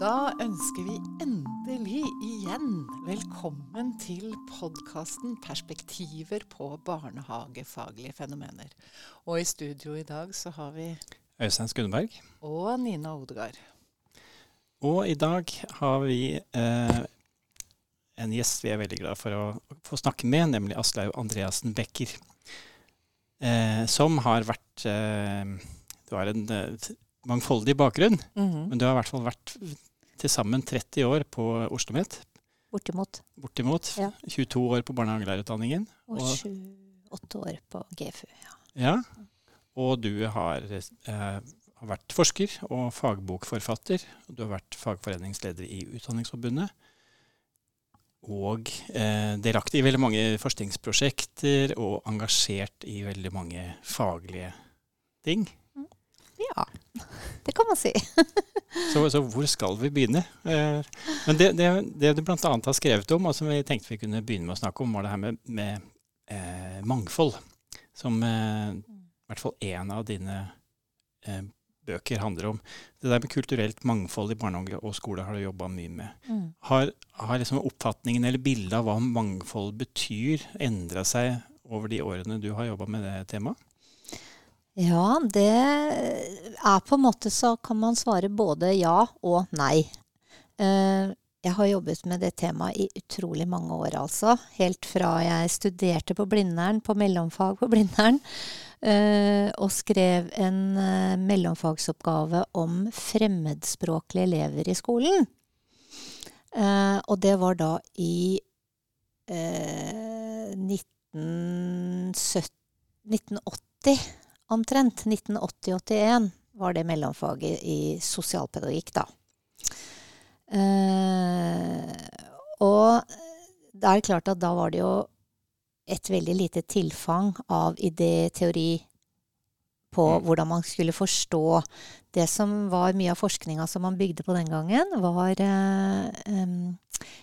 Da ønsker vi endelig igjen velkommen til podkasten 'Perspektiver på barnehagefaglige fenomener'. Og i studio i dag så har vi Øystein Skundberg. Og Nina Odegaard. Og i dag har vi eh, en gjest vi er veldig glad for å få snakke med, nemlig Aslaug Andreassen Becker. Eh, som har vært eh, Du har en eh, mangfoldig bakgrunn, Mhm. men du har i hvert fall vært til sammen 30 år på Oslo OsloMet. Bortimot. Bortimot. Ja. 22 år på barnehagelærerutdanningen. Og Og- sju-åtte år på GFU. Ja. Ja. Og du har, eh, har vært forsker og fagbokforfatter. og Du har vært fagforeningsleder i Utdanningsforbundet. Og eh, delaktig i veldig mange forskningsprosjekter og engasjert i veldig mange faglige ting. Det kan man si. Så, så hvor skal vi begynne? Eh, men det, det, det du bl.a. har skrevet om, og som vi tenkte vi kunne begynne med å snakke om, var det her med, med eh, mangfold. Som eh, i hvert fall én av dine eh, bøker handler om. Det der med kulturelt mangfold i barnehage og skole har du jobba mye med. Mm. Har, har liksom oppfatningen eller bildet av hva mangfold betyr, endra seg over de årene du har jobba med det temaet? Ja, det er på en måte så kan man svare både ja og nei. Eh, Jeg har jobbet med det temaet i utrolig mange år, altså. Helt fra jeg studerte på Blindern, på mellomfag på Blindern, eh, og skrev en eh, mellomfagsoppgave om fremmedspråklige elever i skolen. Og det var da i eh, 1970 1980 omtrent. 1980-81 var det mellomfaget i sosialpedagogikk, da. Eh, og det er klart at da var det jo et veldig lite tilfang av idé, teori, på Mm. hvordan man skulle forstå det som var mye av forskninga som man bygde på den gangen, var eh,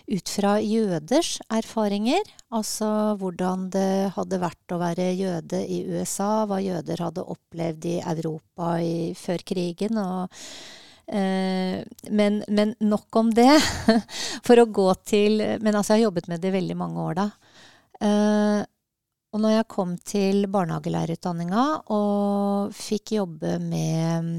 ut fra jøders erfaringer. Altså hvordan det hadde vært å være jøde i USA, hva jøder hadde opplevd i Europa i, før krigen. og eh, men, men nok om det. For å gå til Men altså, jeg har jobbet med det i veldig mange år, da. Og når jeg kom til barnehagelærerutdanninga og fikk jobbe med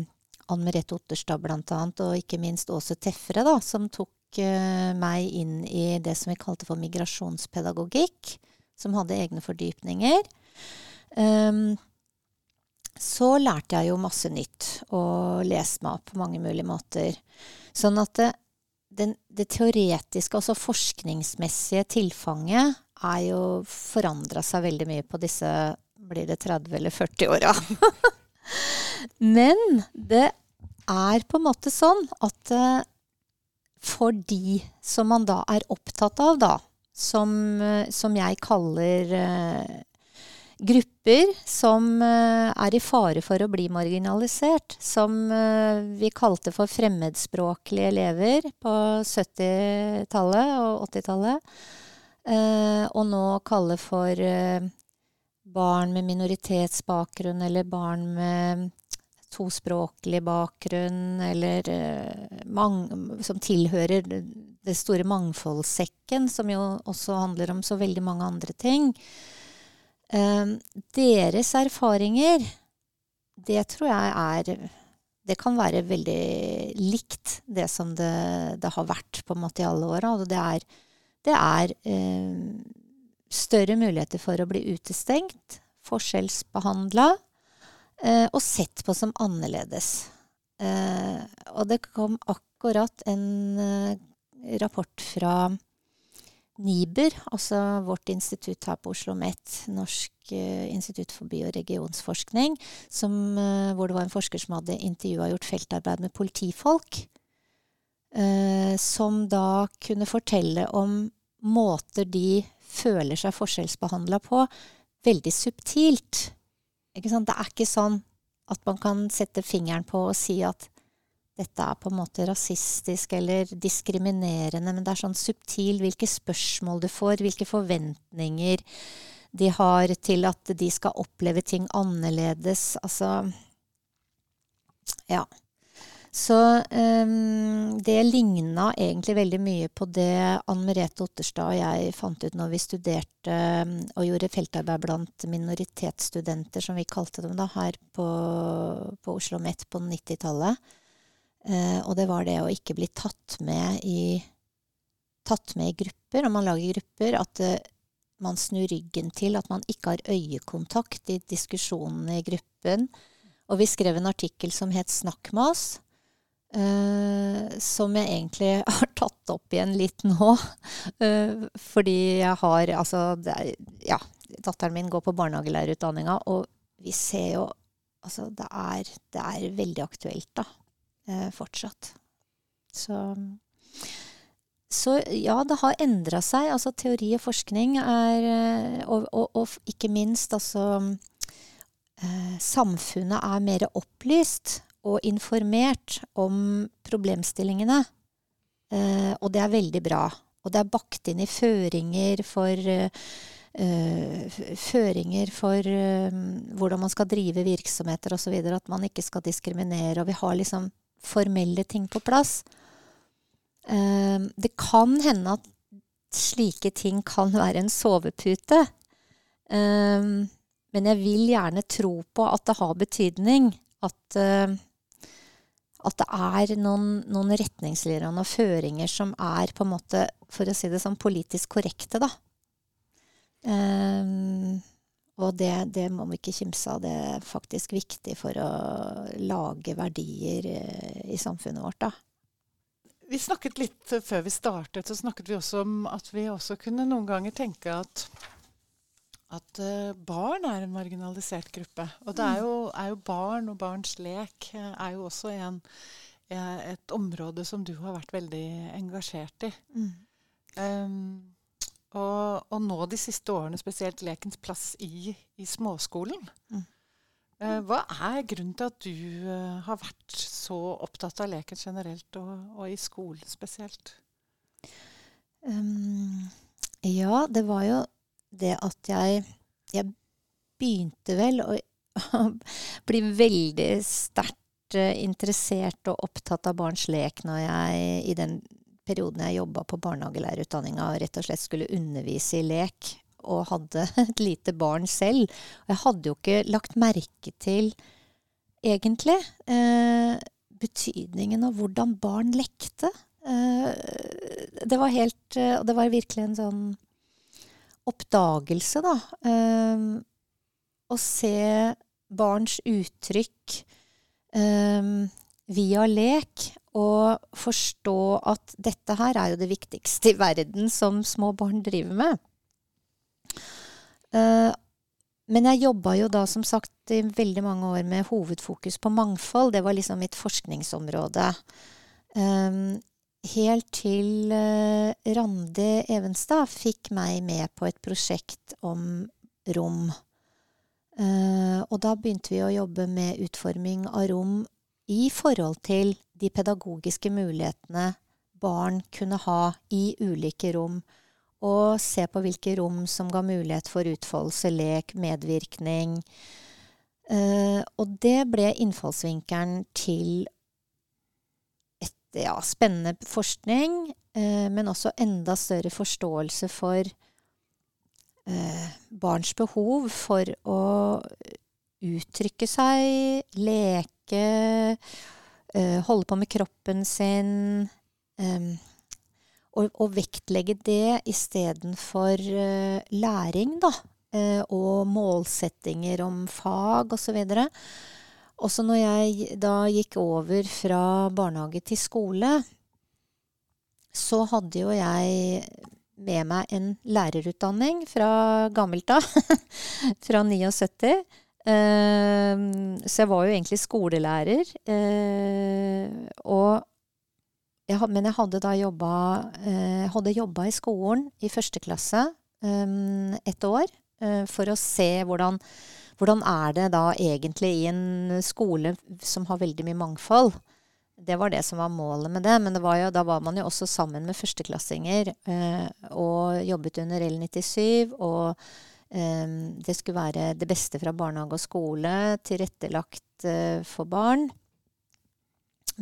Ann Merete Otterstad blant annet, og ikke minst Åse Teffere, da, som tok eh, meg inn i det som vi kalte for migrasjonspedagogikk, som hadde egne fordypninger. um, så lærte jeg jo masse nytt, og leste meg opp på mange mulige måter. Sånn at det, den, det teoretiske, altså forskningsmessige tilfanget, er jo forandra seg veldig mye på disse blir det 30 eller 40 åra. Men det er på en måte sånn at eh, for de som man da er opptatt av, da, som, eh, som jeg kaller uh, grupper som uh, er i fare for å bli marginalisert, som uh, vi kalte for fremmedspråklige elever på 70-tallet og 80-tallet, eh, og nå kalle for eh, barn med minoritetsbakgrunn eller barn med tospråklig bakgrunn, eller eh, som tilhører det store mangfoldssekken, som jo også handler om så veldig mange andre ting. Eh, deres erfaringer, det tror jeg er Det kan være veldig likt det som det, det har vært på en måte i alle åra. Og det er, det er eh, større muligheter for å bli utestengt, forskjellsbehandla eh, og sett på som annerledes. Eh, og det kom akkurat en eh, rapport fra NIBR, altså vårt institutt her på Oslo OsloMet, Norsk eh, institutt for by- og regionsforskning, som, eh, hvor det var en forsker som hadde intervjua og gjort feltarbeid med politifolk. Eh, som da kunne fortelle om måter de føler seg forskjellsbehandla på, veldig subtilt. Ikke sant? Det er ikke sånn at man kan sette fingeren på og si at dette er på en måte rasistisk eller diskriminerende, men det er sånn subtil hvilke spørsmål du får, hvilke forventninger de har til at de skal oppleve ting annerledes. Altså Ja. Så um, det ligna egentlig veldig mye på det Ann Merete Otterstad og jeg fant ut når vi studerte um, og gjorde feltarbeid blant minoritetsstudenter, som vi kalte dem da, her på, på Oslo OsloMet på 90-tallet. Uh, og det var det å ikke bli tatt med i, tatt med i grupper, om man lager grupper. At uh, man snur ryggen til, at man ikke har øyekontakt i diskusjonene i gruppen. Og vi skrev en artikkel som het 'Snakk med oss'. Uh, som jeg egentlig har tatt opp igjen litt nå. Uh, fordi jeg har Altså, er, ja, datteren min går på barnehagelærerutdanninga, og vi ser jo Altså, det er, det er veldig aktuelt, da. Uh, fortsatt. Så så ja, det har endra seg. Altså teori og forskning er Og, og, og ikke minst altså Samfunnet er mer opplyst og informert om problemstillingene. Eh, og det er veldig bra. Og det er bakt inn i føringer for eh, føringer for eh, hvordan man skal drive virksomheter osv. At man ikke skal diskriminere. Og vi har liksom formelle ting på plass. Uh, det kan hende at slike ting kan være en sovepute. Uh, men jeg vil gjerne tro på at det har betydning. At at det er noen, noen, retningslinjer og noen føringer som er på en måte, for å si det sånn, politisk korrekte, da. Um, og det, det, må vi ikke kimse av. Det er faktisk viktig for å lage verdier eh, i samfunnet vårt, da. Vi snakket litt før vi startet, så snakket vi også om at vi også kunne noen ganger tenke at at uh, barn er en marginalisert gruppe. Og det er mm. jo, er jo barn og barns lek uh, er jo også en, uh, et område som du har vært veldig engasjert i. Mm. Um, og, og, nå de siste årene spesielt lekens plass i, i småskolen. Mm. hva er grunnen til at du har vært så opptatt av leken generelt, og, og i skolen spesielt? Um, ja, det var jo det at jeg Jeg begynte vel å bli veldig sterkt eh, interessert og opptatt av barns lek når jeg i den perioden jeg jobba på barnehagelærerutdanninga og rett og slett skulle undervise i lek, og hadde et lite barn selv. Og jeg hadde jo ikke lagt merke til, egentlig, eh, betydningen av hvordan barn lekte. Eh, det var helt Og det var virkelig en sånn oppdagelse, da. Um, å se barns uttrykk um, via lek, og forstå at dette her er jo det viktigste i verden som små barn driver med. Uh, men jeg jobba jo da som sagt i veldig mange år med hovedfokus på mangfold. Det var liksom mitt forskningsområde. Um, helt til uh, Randi Evenstad fikk meg med på et prosjekt om rom. Uh, og da begynte vi å jobbe med utforming av rom i forhold til de pedagogiske mulighetene barn kunne ha i ulike rom. Og se på hvilke rom som ga mulighet for utfoldelse, lek, medvirkning. Uh, og det ble innfallsvinkelen til ja, spennende forskning, eh, men også enda større forståelse for eh, barns behov for å uttrykke seg, leke, eh, holde på med kroppen sin. Eh, og, og, vektlegge det istedenfor uh, læring, da. Uh, og målsettinger om fag osv. Og, så også når jeg da gikk over fra barnehage til skole, så hadde jo jeg med meg en lærerutdanning fra gammelt av. fra 79. Uh, ehm, så jeg var jo egentlig skolelærer. Uh, og jeg, men jeg hadde da jobba, uh, hadde jobba i skolen i første klasse um, et år eh, for å se hvordan hvordan er det da egentlig i en skole som har veldig mye mangfold? Det var det som var målet med det. Men det var jo, da var man jo også sammen med førsteklassinger eh, og jobbet under L97. Og eh, det skulle være det beste fra barnehage og skole, tilrettelagt eh, for barn.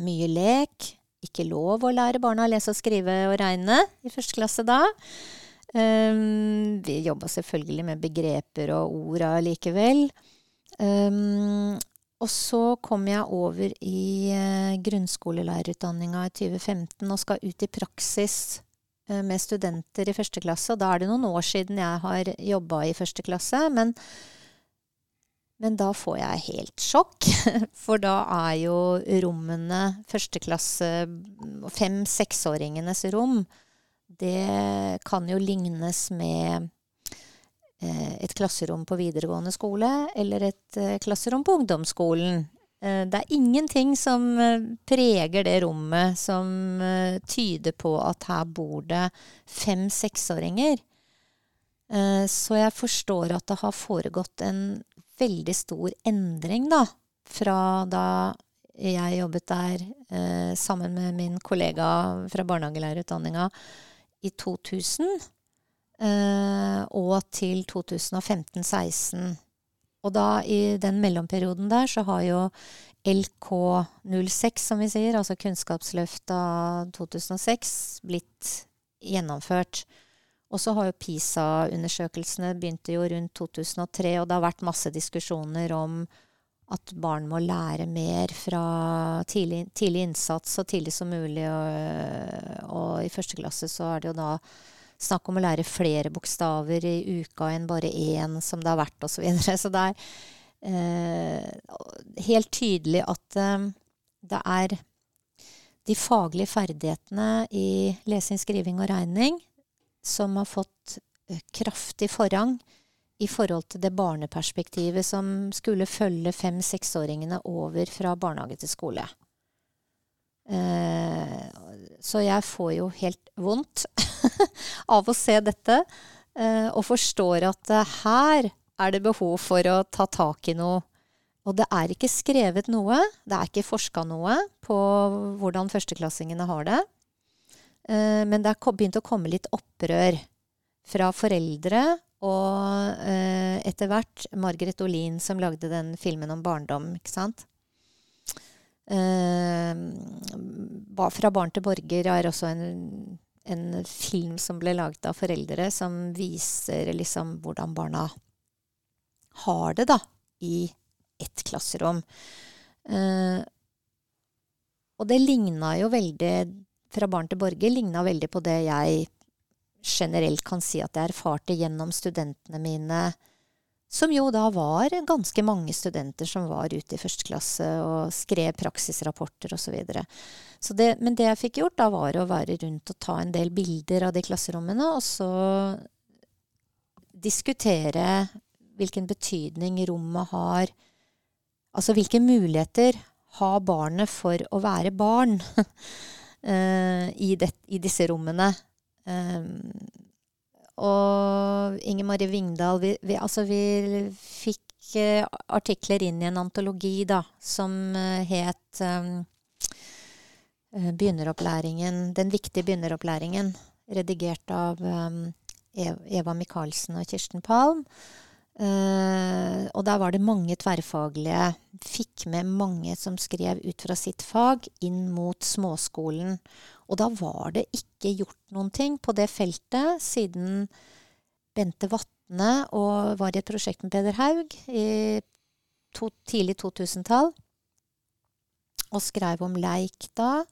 Mye lek. Ikke lov å lære barna å lese og skrive og regne i første klasse da. Um, vi jobba selvfølgelig med begreper og orda likevel. Um, og så kom jeg over i uh, grunnskolelærerutdanninga i 2015 og skal ut i praksis uh, med studenter i første klasse. Og da er det noen år siden jeg har jobba i første klasse. Men, men da får jeg helt sjokk. For da er jo rommene førsteklasse, fem-seksåringenes rom, det kan jo lignes med eh, et klasserom på videregående skole eller et eh, klasserom på ungdomsskolen. Eh, det er ingenting som preger det rommet som tyder på at her bor det fem-seksåringer. Så jeg forstår at det har foregått en veldig stor endring, da. Fra da jeg jobbet der sammen med min kollega fra barnehagelærerutdanninga i 2000 eh, og til 2015-16. Og da i den mellomperioden der så har jo LK06, som vi sier, altså Kunnskapsløftet av 2006, blitt gjennomført. Og så har jo PISA-undersøkelsene begynte jo rundt 2003, og det har vært masse diskusjoner om at barn må lære mer fra tidlig, tidlig innsats så tidlig som mulig. Og, og, i første klasse så er det jo da snakk om å lære flere bokstaver i uka enn bare én, som det har vært, osv. Så, så det er eh, helt tydelig at eh, det er de faglige ferdighetene i lesing, skriving og regning som har fått kraftig forrang i forhold til det barneperspektivet som skulle følge fem-seksåringene over fra barnehage til skole. Eh, så jeg får jo helt vondt av å se dette, eh, og forstår at eh, her er det behov for å ta tak i noe. Og det er ikke skrevet noe, det er ikke forska noe på hvordan førsteklassingene har det. Men det er begynt å komme litt opprør fra foreldre og eh, etter hvert Margaret Olin, som lagde den filmen om barndom, ikke sant. Eh, fra barn til borger er også en, en, film som ble laget av foreldre, som viser liksom hvordan barna har det, da, i ett klasserom. Eh, og det ligna jo veldig Fra barn til borger ligna veldig på det jeg generelt kan si at jeg erfarte gjennom studentene mine, som jo da var ganske mange studenter som var ute i første klasse og skrev praksisrapporter osv. Men det jeg fikk gjort, da var å være rundt og ta en del bilder av de klasserommene, og så diskutere hvilken betydning rommet har Altså hvilke muligheter har barnet for å være barn uh, i, det, i, disse rommene? Um, og Inger Marie Vingdal vi, vi, altså vi fikk uh, artikler inn i en antologi da, som uh, het um, Begynneropplæringen, Den viktige begynneropplæringen, redigert av um, Eva Michaelsen og Kirsten Palm. Uh, og der var det mange tverrfaglige. Fikk med mange som skrev ut fra sitt fag inn mot småskolen. Og da var det ikke gjort noen ting på det feltet siden Bente Vatne og var i et prosjekt med Peder Haug i to, tidlig 2000-tall. Og skrev om leik da.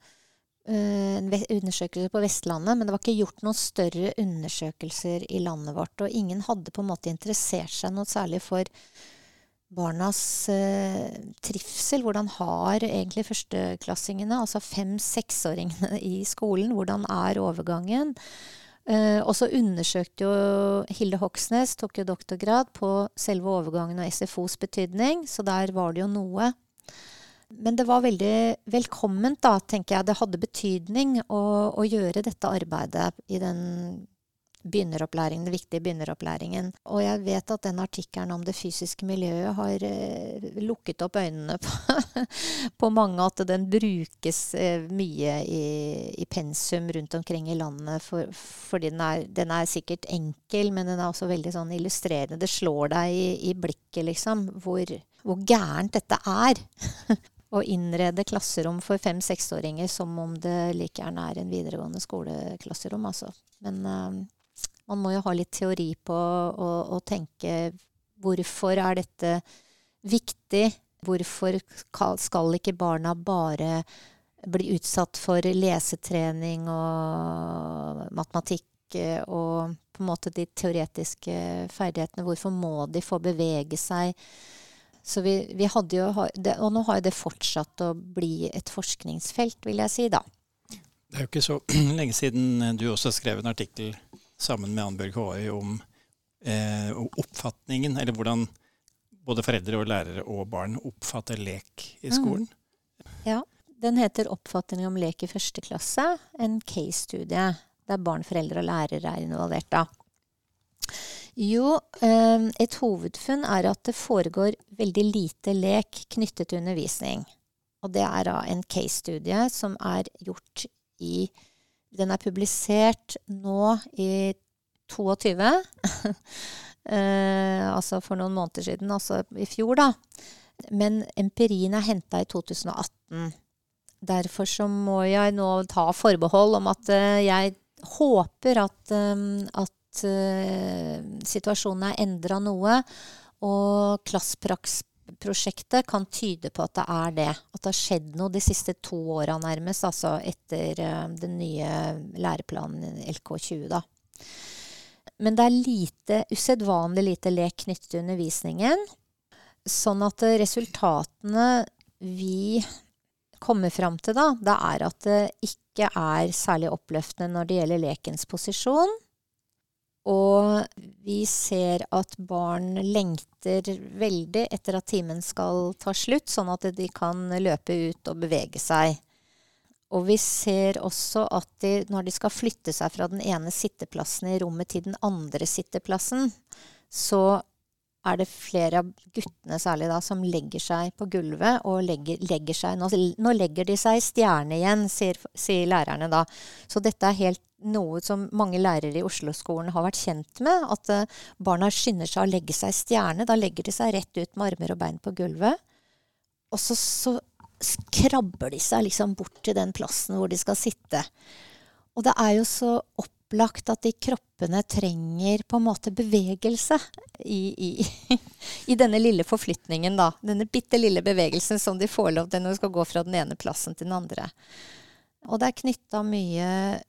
Eh, en undersøkelse på Vestlandet, men det var ikke gjort noen større undersøkelser i landet vårt. Og ingen hadde på en måte interessert seg noe særlig for barnas uh, trivsel. Hvordan har egentlig førsteklassingene, altså fem-seksåringene i skolen, hvordan er overgangen? Uh, og så undersøkte jo Hilde Hoksnes, tok jo doktorgrad på selve overgangen og SFOs betydning, så der var det jo noe. Men det var veldig velkomment, da, tenker jeg. Det hadde betydning å, å gjøre dette arbeidet i den begynneropplæringen, den viktige begynneropplæringen. Og jeg vet at den artikkelen om det fysiske miljøet har eh, lukket opp øynene på, på, mange, at den brukes eh, mye i, i, pensum rundt omkring i landet. For, fordi den er, den er, sikkert enkel, men den er også veldig sånn illustrerende. Det slår deg i, i blikket, liksom, hvor, hvor gærent dette er. å innrede klasserom for fem-seksåringer som om det like gjerne er en videregående skoleklasserom, altså. Men uh, man må jo ha litt teori på å tenke hvorfor er dette viktig? Hvorfor skal ikke barna bare bli utsatt for lesetrening og matematikk eh, og på en måte de teoretiske ferdighetene? Hvorfor må de få bevege seg? Så vi, vi hadde jo, og nå har jo det fortsatt å bli et forskningsfelt, vil jeg si, da. Det er jo ikke så lenge siden du også skrev en artikkel sammen med Annbjørg Håøy om eh, oppfatningen, eller hvordan både foreldre og lærere og barn oppfatter lek i mm. skolen. Mm. Ja. Den heter 'Oppfatning om lek i første klasse'. En case-studie der barn, foreldre og lærere er involvert. da. Jo, eh, et hovedfunn er at det foregår veldig lite lek knyttet til undervisning. Og det er da en case-studie som er gjort i Den er publisert nå i 22. eh, altså for noen måneder siden, altså i fjor, da. Men empirien er henta i 2018. Derfor så må jeg nå ta forbehold om at eh, jeg håper at, um, at uh, situasjonen er endra noe. Og Klasspraks-prosjektet kan tyde på at det er det. At det har skjedd noe de siste to åra nærmest, altså etter uh, den nye læreplanen LK20, da. Men det er lite, usedvanlig lite lek knyttet til undervisningen. Sånn at resultatene vi kommer fram til, da, det er at det ikke er særlig oppløftende når det gjelder lekens posisjon. Og vi ser at barn lengter veldig etter at timen skal ta slutt, sånn at de kan løpe ut og bevege seg. Og vi ser også at de, når de skal flytte seg fra den ene sitteplassen i rommet til den andre sitteplassen, så er det flere av guttene særlig da som legger seg på gulvet og legger, legger seg nå, nå, legger de seg i stjerne igjen, sier, sier, lærerne da. Så dette er helt noe som mange lærere i Oslo-skolen har vært kjent med. At uh, barna skynder seg å legge seg i stjerne. Da legger de seg rett ut med armer og bein på gulvet. Og så, så krabber de seg liksom bort til den plassen hvor de skal sitte. Og det er jo så opplagt at de kroppene trenger på en måte bevegelse i, i, i denne lille forflytningen, da. Denne bitte lille bevegelsen som de får lov til når de skal gå fra den ene plassen til den andre. Og det er knytta mye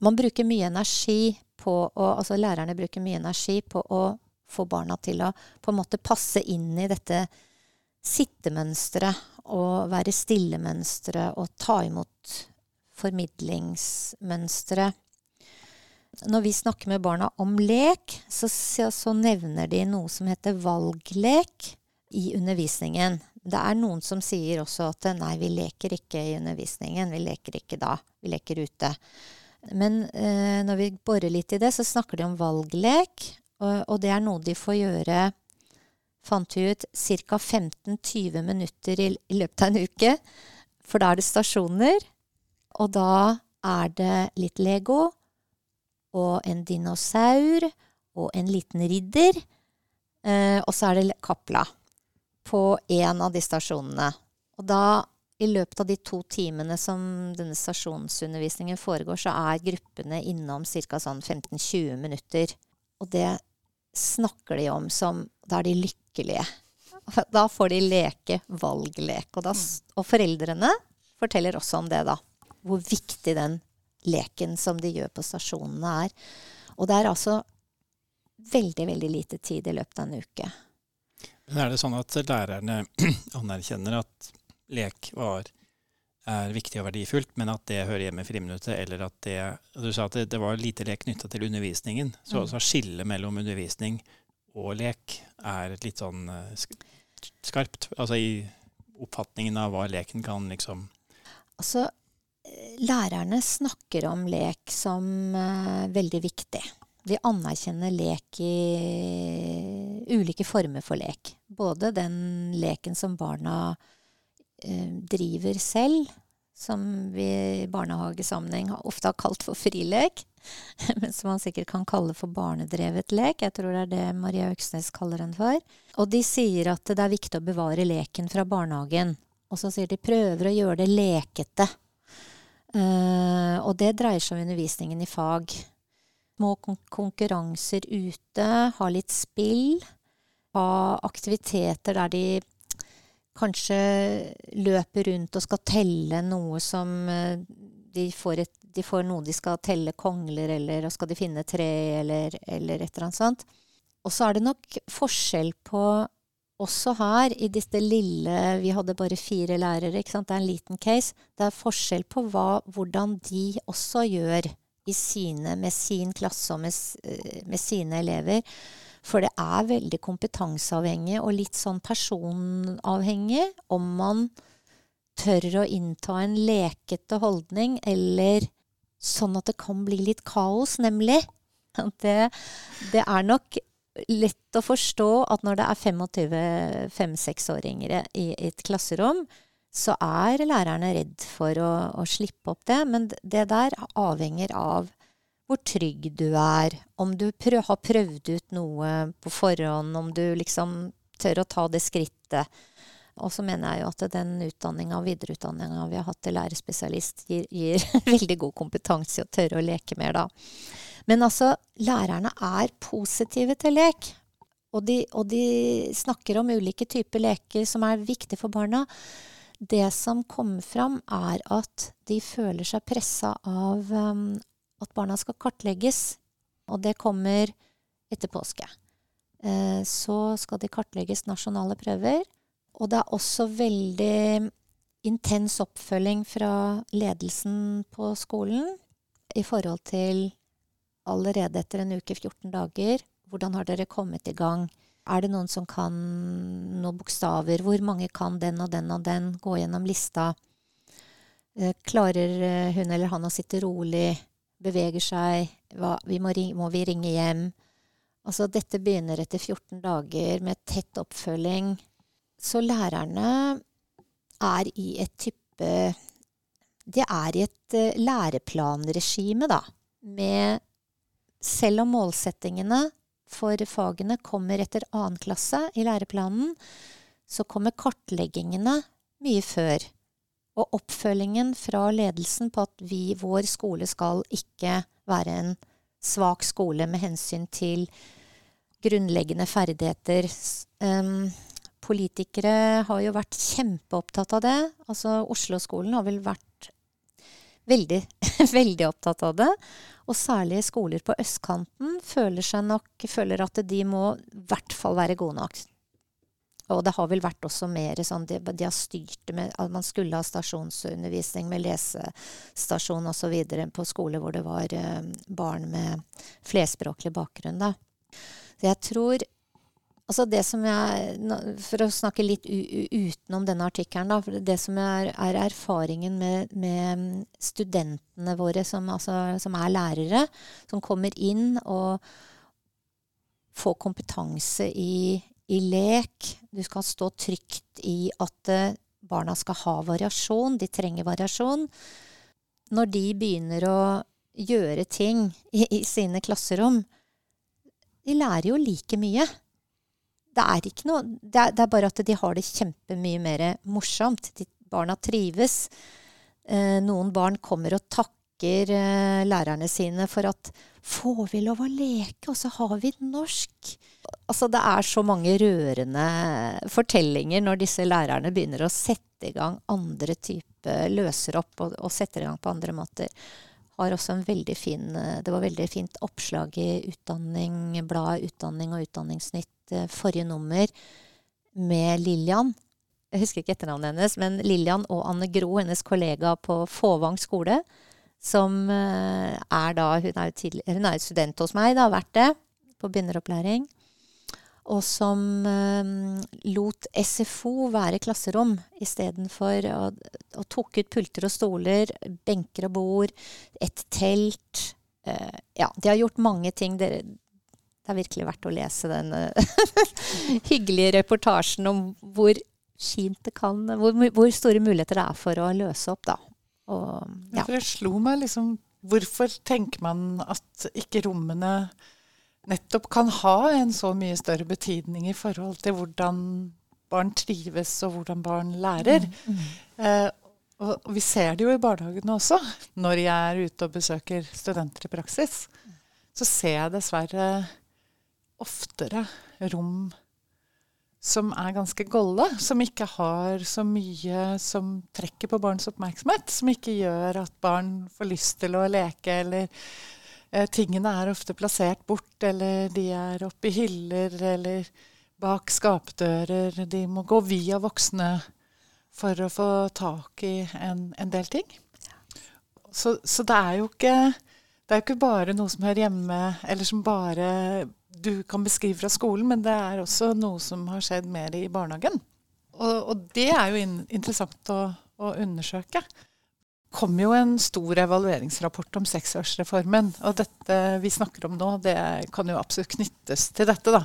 Man bruker mye energi på å Altså lærerne bruker mye energi på å få barna til å på en måte passe inn i dette sittemønsteret og være stille-mønsteret og ta imot formidlingsmønsteret når vi snakker med barna om lek, så, så, nevner de noe som heter valglek i undervisningen. Det er noen som sier også at nei, vi leker ikke i undervisningen. Vi leker ikke da. Vi leker ute. Men eh, når vi borer litt i det, så snakker de om valglek. Og, og det er noe de får gjøre, fant vi ut, ca. 15-20 minutter i, i løpet av en uke. For da er det stasjoner. Og da er det litt Lego og en dinosaur og en liten ridder. Eh, og så er det Kapla på én av de stasjonene. Og da, i løpet av de to timene som denne stasjonsundervisningen foregår, så er gruppene innom ca. sånn 15-20 minutter. Og det snakker de om som Da er de lykkelige. Da får de leke valglek. Og, da, og foreldrene forteller også om det, da. Hvor viktig den leken som de gjør på stasjonene, er. Og det er altså veldig, veldig lite tid i løpet av en uke. Men er det sånn at lærerne anerkjenner at lek var, er viktig og verdifullt, men at det hører hjemme i friminuttet, eller at det Du sa at det, det var lite lek knytta til undervisningen. Så, mm. så skillet mellom undervisning og lek er litt sånn eh, skarpt. Altså i oppfatningen av hva leken kan liksom Altså, lærerne snakker om lek som uh, veldig viktig. De anerkjenner lek i ulike former for lek. Både den leken som barna uh, driver selv, som vi i barnehagesammenheng ofte har kalt for frilek, men som man sikkert kan kalle for barnedrevet lek. Jeg tror det er det Maria Øksnes kaller den for. Og de sier at det er viktig å bevare leken fra barnehagen. Og så sier de prøver å gjøre det lekete. Uh, og det dreier seg om undervisningen i fag. Små kon konkurranser ute, ha litt spill. Ha aktiviteter der de kanskje løper rundt og skal telle noe som uh, de får, et, de får, noe de skal telle kongler, eller skal de finne tre, eller, eller et eller annet sånt. Og så er det nok forskjell på også her, i dette lille Vi hadde bare fire lærere, ikke sant. Det er en liten case. Det er forskjell på hva, hvordan de også gjør sine, med sin klasse og med, eh, med, sine elever. For det er veldig kompetanseavhengig og litt sånn personavhengig om man tør å innta en lekete holdning, eller sånn at det kan bli litt kaos, nemlig. Det, det er nok lett å forstå at når det er 25-6-åringer i et klasserom, så er lærerne redd for å, å, slippe opp det. Men det der avhenger av hvor trygg du er, om du prøv, har prøvd ut noe på forhånd, om du liksom tør å ta det skrittet. Og så mener jeg jo at den utdanninga og videreutdanninga vi har hatt til lærerspesialist, gir, gir veldig god kompetanse i å tørre å leke mer, da. Men altså, lærerne er positive til lek. Og de, og de snakker om ulike typer leker som er viktige for barna. Det som kommer fram, er at de føler seg pressa av um, at barna skal kartlegges. Og det kommer etter påske. Eh, så skal de kartlegges nasjonale prøver. Og det er også veldig intens oppfølging fra ledelsen på skolen i forhold til allerede etter en uke, 14 dager. Hvordan har dere kommet i gang? Er det noen som kan noen bokstaver? Hvor mange kan den og den og den? Gå gjennom lista. Eh, klarer eh, hun eller han å sitte rolig? Beveger seg? Hva, vi må, ringe, må, vi ringe hjem? Altså, dette begynner etter 14 dager med tett oppfølging. Så lærerne er i et type De er i et uh, læreplanregime, da. Med selv om målsettingene for fagene kommer etter annen klasse i læreplanen, så kommer kartleggingene mye før. Og oppfølgingen fra ledelsen på at vi, vår skole skal ikke være en svak skole med hensyn til grunnleggende ferdigheter. Um, politikere har jo vært kjempeopptatt av det. Altså Oslo-skolen har vel vært veldig, veldig opptatt av det. Og særlig skoler på østkanten føler, seg nok, føler at de må i hvert fall være gode nok. Og det har vel vært også mer sånn De, de har styrt med at man skulle ha stasjonsundervisning med lesestasjon osv. på skoler hvor det var eh, barn med flerspråklig bakgrunn. Da. Så jeg tror Altså det som jeg, For å snakke litt utenom denne artikkelen, da. For det som er, er erfaringen med, med, studentene våre som, altså, som, er lærere, som kommer inn og får kompetanse i, i lek. Du skal stå trygt i at uh, barna skal ha variasjon. De trenger variasjon. Når de begynner å gjøre ting i, i sine klasserom De lærer jo like mye det er ikke noe det er, det er, bare at de har det kjempemye mer morsomt. De, barna trives. Eh, noen barn kommer og takker eh, lærerne sine for at Får vi lov å leke, og så har vi norsk? Altså, det er så mange rørende fortellinger når disse lærerne begynner å sette i gang andre typer Løser opp og, og setter i gang på andre måter har også en veldig fin Det var veldig fint oppslag i Utdanning, bladet Utdanning og Utdanningsnytt Eh, forrige nummer med Lillian. Jeg husker ikke etternavnet hennes, men Lillian og Anne Gro, hennes kollega på Fåvang skole, som eh, er da Hun er jo tidlig, hun er student hos meg, da, har vært det, på begynneropplæring. Og som um, lot SFO være klasserom istedenfor og, og tok ut pulter og stoler, benker og bord, et telt. Ja, de har gjort mange ting. Dere, det er virkelig verdt å lese den eh, hyggelige reportasjen om hvor fint det kan hvor, hvor, store muligheter det er for å løse opp, da. Og, ja. For det slo meg liksom Hvorfor tenker man at ikke rommene nettopp kan ha en så mye større betydning i forhold til hvordan barn trives, og hvordan barn lærer. Mm. Eh, og, og vi ser det jo i barnehagene også, når jeg er ute og besøker studenter i praksis. Så ser jeg dessverre oftere rom som er ganske golde, som ikke har så mye som trekker på barns oppmerksomhet. Som ikke gjør at barn får lyst til å leke, eller eh, tingene er ofte plassert bort, eller de er oppi hyller, eller bak skapdører. De må gå via voksne for å få tak i en, en del ting. Så, så, det er ikke det er jo ikke bare noe som hører hjemme, eller som bare du kan beskrive fra skolen, men det er også noe som har skjedd mer i barnehagen. Og, og det er jo in interessant å, å undersøke. Det kom jo en stor evalueringsrapport om seksårsreformen. Og dette vi snakker om nå, det kan jo absolutt knyttes til dette, da.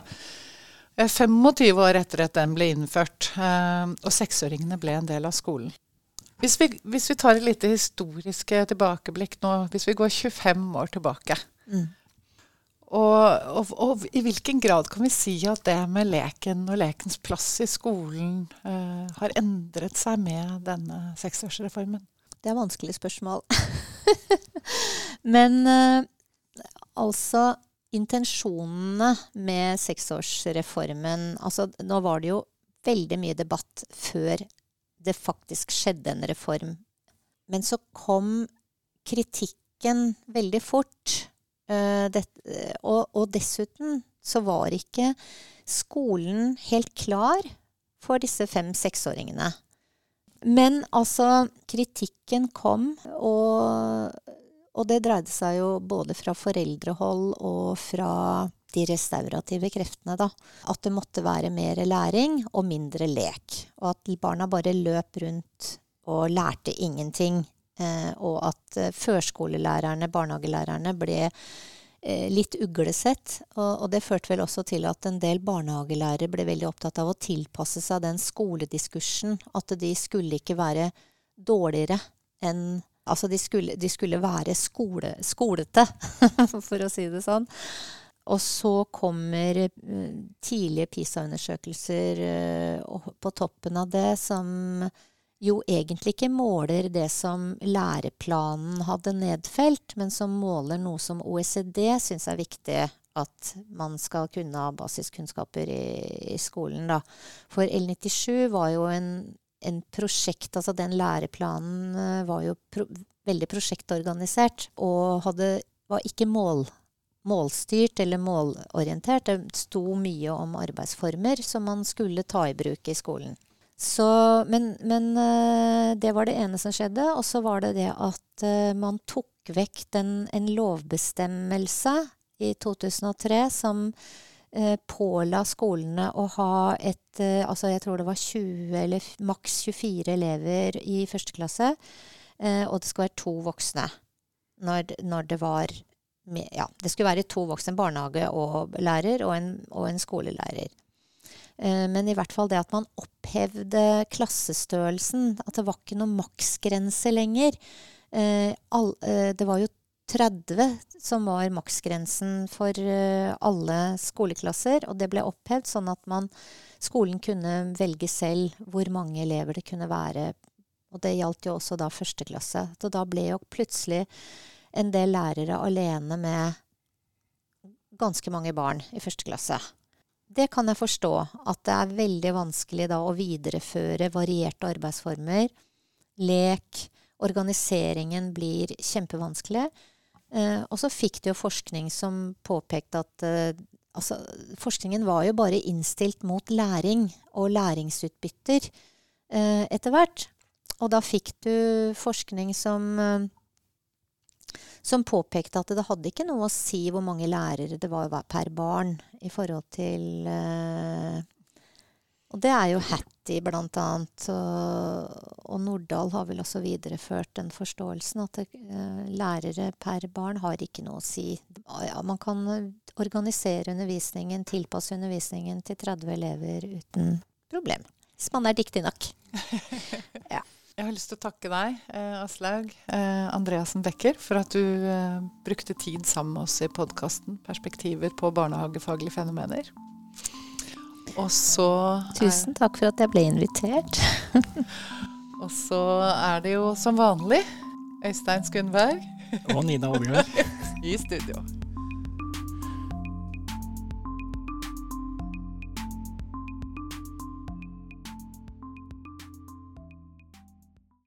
25 eh, år etter at den ble innført, eh, og seksåringene ble en del av skolen. Hvis vi, hvis vi tar et lite historisk tilbakeblikk nå, hvis vi går 25 år tilbake mm. Og, og, og, i hvilken grad kan vi si at det med leken og lekens plass i skolen uh, har endret seg med denne seksårsreformen? Det er vanskelig spørsmål. Men uh, altså Intensjonene med seksårsreformen altså Nå var det jo veldig mye debatt før det faktisk skjedde en reform. Men så kom kritikken veldig fort. Uh, det, og, og, dessuten så var ikke skolen helt klar for disse fem-seksåringene. Men altså, kritikken kom, og, og, det dreide seg jo både fra foreldrehold og fra de restaurative kreftene, da. At det måtte være mer læring og mindre lek. Og at barna bare løp rundt og lærte ingenting. Eh, og at eh, førskolelærerne, barnehagelærerne, ble eh, litt uglesett. Og, det førte vel også til at en del barnehagelærere ble veldig opptatt av å tilpasse seg den skolediskursen. At de skulle ikke være dårligere enn Altså, de skulle, de skulle være skole, skolete, for å si det sånn. Og så kommer tidlige PISA-undersøkelser på toppen av det, som jo egentlig ikke måler det som læreplanen hadde nedfelt, men som måler noe som OECD syns er viktig at man skal kunne ha basiskunnskaper i, i skolen. Da. For L97 var jo en, en, prosjekt Altså den læreplanen eh, var jo pro, veldig prosjektorganisert og hadde, var ikke mål, målstyrt eller målorientert. Det sto mye om arbeidsformer som man skulle ta i bruk i skolen. Så, men, men uh, det var det ene som skjedde. Og så var det det at uh, man tok vekk den, en lovbestemmelse i 2003 som uh, påla skolene å ha et Altså jeg tror det var 20 eller maks 24 elever i første klasse. og det skulle være to voksne når, når det var Ja, det skulle være to voksne, en barnehage og og en, og en skolelærer. Eh, men i hvert fall det at man opphevde klassestørrelsen. At det var ikke noen maksgrense lenger. Eh, eh, det var jo 30 som var maksgrensen for alle skoleklasser, og det ble opphevd sånn at man, skolen kunne velge selv hvor mange elever det kunne være. Og det gjaldt jo også da første klasse. Så da ble jo plutselig en del lærere alene med ganske mange barn i første klasse det kan jeg forstå. At det er veldig vanskelig da å videreføre varierte arbeidsformer. Lek. Organiseringen blir kjempevanskelig. Eh, og så fikk du jo forskning som påpekte at eh, altså, forskningen var jo bare innstilt mot læring og læringsutbytter eh, etter hvert. Og da fikk du forskning som som påpekte at det hadde ikke noe å si hvor mange lærere det var per barn i forhold til uh, Og det er jo Hattie blant annet. Og, og, Nordahl har vel også videreført den forståelsen at det, uh, lærere per barn har ikke noe å si. Ja, man kan organisere undervisningen, tilpasse undervisningen til 30 elever uten problem. Hvis man er dyktig nok. ja. Jeg har lyst til å takke deg, eh, Aslaug eh, Andreassen Becker, for at du eh, brukte tid sammen med oss i podkasten 'Perspektiver på barnehagefaglige fenomener'. Og så Tusen takk for at jeg ble invitert. og så er det jo som vanlig Øystein Skundberg. Og Nina Olgaard. I studio.